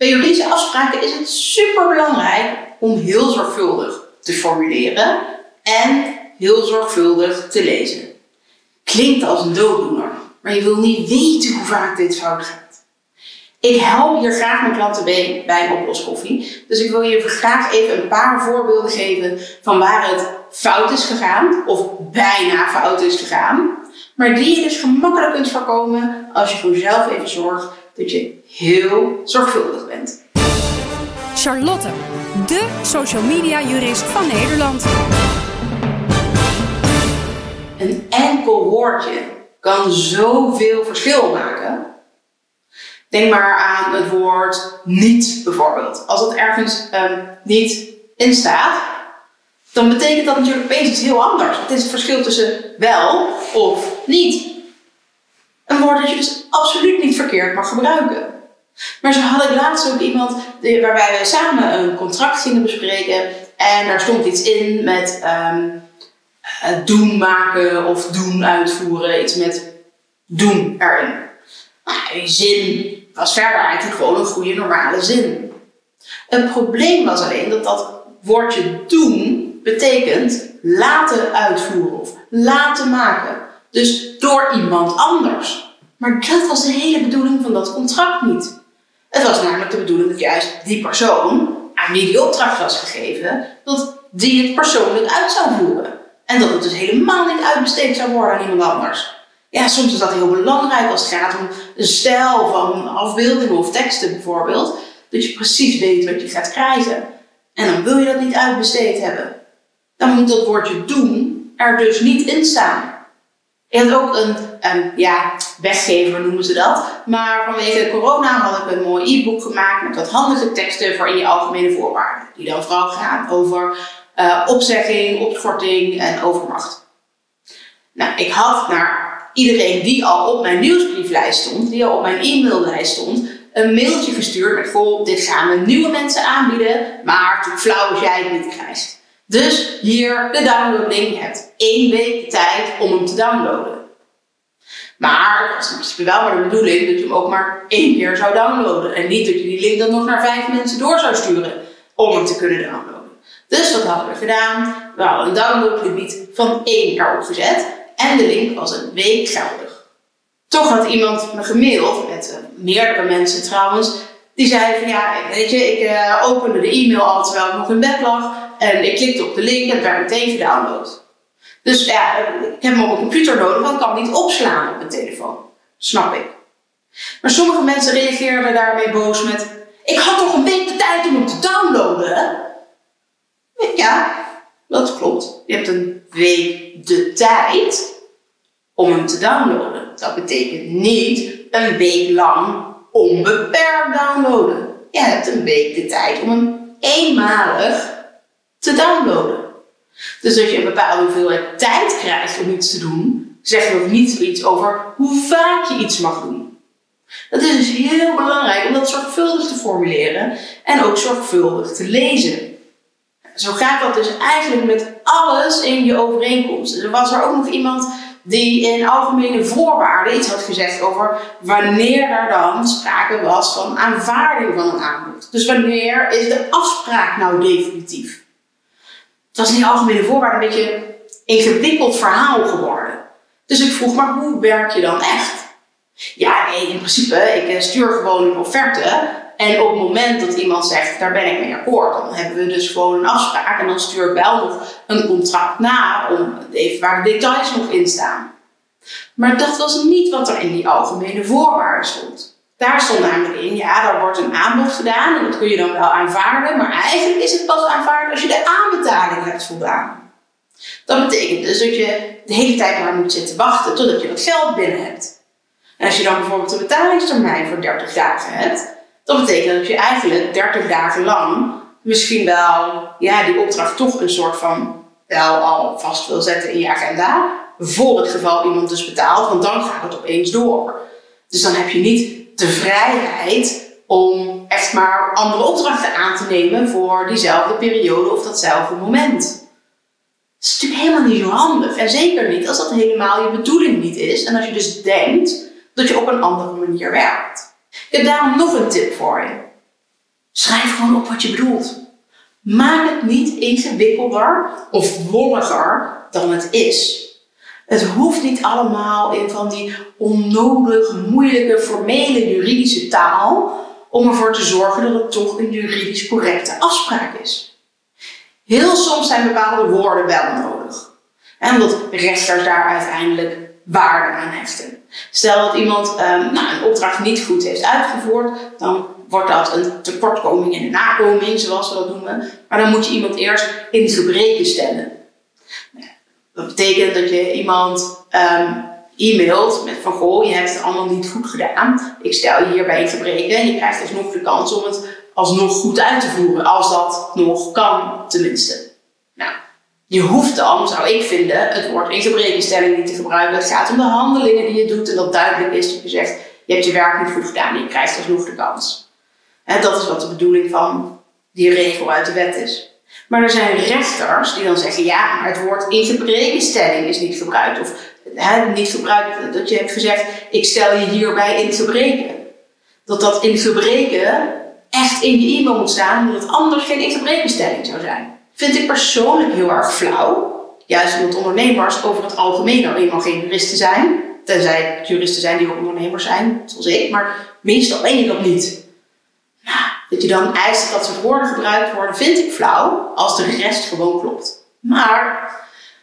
Bij juridische afspraken is het super belangrijk om heel zorgvuldig te formuleren en heel zorgvuldig te lezen. Klinkt als een dooddoener, maar je wil niet weten hoe vaak dit fout gaat. Ik help hier graag mijn klanten bij een oploskoffie. Dus ik wil je graag even een paar voorbeelden geven van waar het fout is gegaan, of bijna fout is gegaan. Maar die je dus gemakkelijk kunt voorkomen als je voor jezelf even zorgt dat je heel zorgvuldig bent. Charlotte, de social media jurist van Nederland. Een enkel woordje kan zoveel verschil maken. Denk maar aan het woord niet bijvoorbeeld. Als het ergens um, niet in staat, dan betekent dat natuurlijk opeens iets heel anders. Het is het verschil tussen wel of niet. Een woord dat je dus absoluut niet verkeerd mag gebruiken. Maar zo had ik laatst ook iemand waarbij we samen een contract gingen bespreken. En daar stond iets in met um, doen maken of doen uitvoeren. Iets met doen erin. Nou, die zin was verder eigenlijk gewoon een goede normale zin. Het probleem was alleen dat dat woordje doen betekent laten uitvoeren of laten maken. Dus door iemand anders. Maar dat was de hele bedoeling van dat contract niet. Het was namelijk de bedoeling dat juist die persoon, aan wie die opdracht was gegeven, dat die het persoonlijk uit zou voeren. En dat het dus helemaal niet uitbesteed zou worden aan iemand anders. Ja, soms is dat heel belangrijk als het gaat om een stijl van afbeeldingen of teksten bijvoorbeeld. Dat je precies weet wat je gaat krijgen. En dan wil je dat niet uitbesteed hebben dan moet dat woordje doen er dus niet in staan. Je hebt ook een, um, ja, weggever noemen ze dat. Maar vanwege corona had ik een mooi e-book gemaakt met wat handige teksten voor in je algemene voorwaarden. Die dan vooral gaan over uh, opzegging, opschorting en overmacht. Nou, ik had naar iedereen die al op mijn nieuwsbrieflijst stond, die al op mijn e-maillijst stond, een mailtje gestuurd met vol, dit gaan we nieuwe mensen aanbieden, maar flauw als jij het niet krijgt. Dus hier de downloadlink. Je hebt één week de tijd om hem te downloaden. Maar het is in wel maar de bedoeling dat je hem ook maar één keer zou downloaden. En niet dat je die link dan nog naar vijf mensen door zou sturen om hem te kunnen downloaden. Dus wat hadden we gedaan? We hadden een downloadlimiet van één jaar opgezet. En de link was een week geldig. Toch had iemand me gemaild, met uh, meerdere mensen trouwens, die zei van ja, weet je, ik uh, opende de e-mail al terwijl ik nog in bed lag. En ik klikte op de link en werd meteen gedownload. Dus ja, ik heb hem op mijn computer nodig, want ik kan niet opslaan op mijn telefoon. Snap ik. Maar sommige mensen reageerden daarmee boos met: Ik had toch een week de tijd om hem te downloaden? Ja, dat klopt. Je hebt een week de tijd om hem te downloaden. Dat betekent niet een week lang onbeperkt downloaden. Je hebt een week de tijd om hem eenmalig te downloaden. Dus als je een bepaalde hoeveelheid tijd krijgt om iets te doen, zegt ook niet iets over hoe vaak je iets mag doen. Dat is dus heel belangrijk om dat zorgvuldig te formuleren en ook zorgvuldig te lezen. Zo gaat dat dus eigenlijk met alles in je overeenkomst. Er was er ook nog iemand die in algemene voorwaarden iets had gezegd over wanneer er dan sprake was van aanvaarding van een aanbod. Dus wanneer is de afspraak nou definitief? Het was in die algemene voorwaarden een beetje een ingewikkeld verhaal geworden. Dus ik vroeg, maar hoe werk je dan echt? Ja, nee, in principe, ik eh, stuur gewoon een offerte. En op het moment dat iemand zegt, daar ben ik mee akkoord, dan hebben we dus gewoon een afspraak. En dan stuur ik wel nog een contract na, om even waar de details nog in staan. Maar dat was niet wat er in die algemene voorwaarden stond. Daar stond namelijk in, ja, er wordt een aanbod gedaan en dat kun je dan wel aanvaarden, maar eigenlijk is het pas aanvaard als je de aanbetaling hebt voldaan. Dat betekent dus dat je de hele tijd maar moet zitten wachten totdat je dat geld binnen hebt. En als je dan bijvoorbeeld een betalingstermijn voor 30 dagen hebt, dan betekent dat je eigenlijk 30 dagen lang misschien wel ja, die opdracht toch een soort van wel al vast wil zetten in je agenda. Voor het geval iemand dus betaalt, want dan gaat het opeens door. Dus dan heb je niet de vrijheid om echt maar andere opdrachten aan te nemen voor diezelfde periode of datzelfde moment. Dat is natuurlijk helemaal niet zo handig. En zeker niet als dat helemaal je bedoeling niet is. En als je dus denkt dat je op een andere manier werkt. Ik heb daarom nog een tip voor je. Schrijf gewoon op wat je bedoelt. Maak het niet ingewikkelder of wolliger dan het is. Het hoeft niet allemaal in van die onnodig moeilijke formele juridische taal om ervoor te zorgen dat het toch een juridisch correcte afspraak is. Heel soms zijn bepaalde woorden wel nodig. En omdat rechters daar uiteindelijk waarde aan hechten. Stel dat iemand um, nou, een opdracht niet goed heeft uitgevoerd, dan wordt dat een tekortkoming in de nakoming, zoals we dat noemen. Maar dan moet je iemand eerst in gebreken stellen. Dat betekent dat je iemand um, e-mailt met van goh, je hebt het allemaal niet goed gedaan. Ik stel je hierbij gebreken en je krijgt alsnog de kans om het alsnog goed uit te voeren, als dat nog kan tenminste. Nou, je hoeft dan, zou ik vinden, het woord in gebrekenstelling niet te gebruiken. Het gaat om de handelingen die je doet en dat duidelijk is dat je zegt, je hebt je werk niet goed gedaan en je krijgt alsnog de kans. En dat is wat de bedoeling van die regel uit de wet is. Maar er zijn rechters die dan zeggen, ja, maar het woord in gebrekenstelling is niet gebruikt. Of hè, niet gebruikt dat je hebt gezegd, ik stel je hierbij in gebreken. Dat dat in gebreken echt in je e-mail moet staan, omdat het anders geen in gebrekenstelling zou zijn. Vind ik persoonlijk heel erg flauw. Juist omdat ondernemers over het algemeen al eenmaal geen juristen zijn. Tenzij juristen zijn die ook ondernemers zijn, zoals ik. Maar meestal ben je dat niet. Nou, je dan eist dat soort woorden gebruikt worden, vind ik flauw. Als de rest gewoon klopt. Maar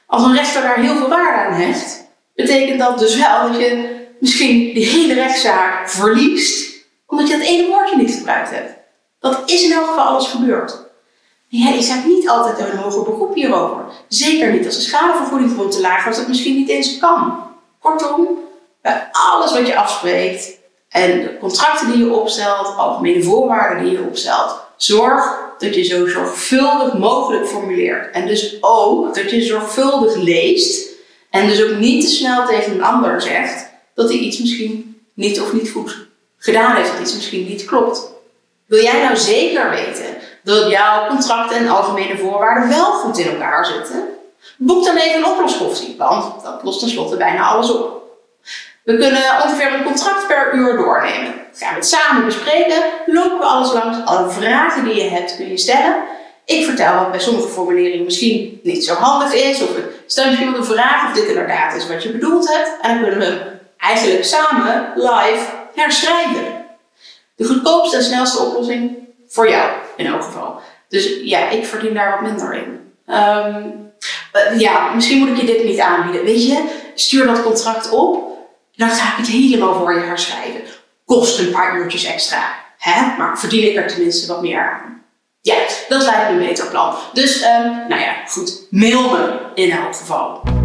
als een rechter daar heel veel waarde aan hecht, betekent dat dus wel dat je misschien die hele rechtszaak verliest. Omdat je dat ene woordje niet gebruikt hebt. Dat is in elk geval alles gebeurd. Ja, je gaat niet altijd een hoger beroep hierover. Zeker niet als de schadevergoeding gewoon te laag was, dat misschien niet eens kan. Kortom, bij alles wat je afspreekt en de contracten die je opstelt, algemene voorwaarden die je opstelt, zorg dat je zo zorgvuldig mogelijk formuleert. En dus ook dat je zorgvuldig leest en dus ook niet te snel tegen een ander zegt dat hij iets misschien niet of niet goed gedaan heeft, dat iets misschien niet klopt. Wil jij nou zeker weten dat jouw contracten en algemene voorwaarden wel goed in elkaar zitten? Boek dan even een oploskoffie, want dat lost tenslotte bijna alles op. We kunnen ongeveer een contract per uur doornemen. Gaan we het samen bespreken, lopen we alles langs, alle vragen die je hebt kun je stellen. Ik vertel wat bij sommige formuleringen misschien niet zo handig is, of stel misschien wel de vraag of dit inderdaad is wat je bedoeld hebt. En dan kunnen we hem eigenlijk samen live herschrijven. De goedkoopste en snelste oplossing voor jou in elk geval. Dus ja, ik verdien daar wat minder in. Um, ja, misschien moet ik je dit niet aanbieden. Weet je, stuur dat contract op. Dan ga ik het helemaal voor je herschrijven. Kost een paar uurtjes extra. Hè? Maar verdien ik er tenminste wat meer aan. Ja, dat lijkt me een beter plan. Dus, um, nou ja, goed. Mail me in elk geval.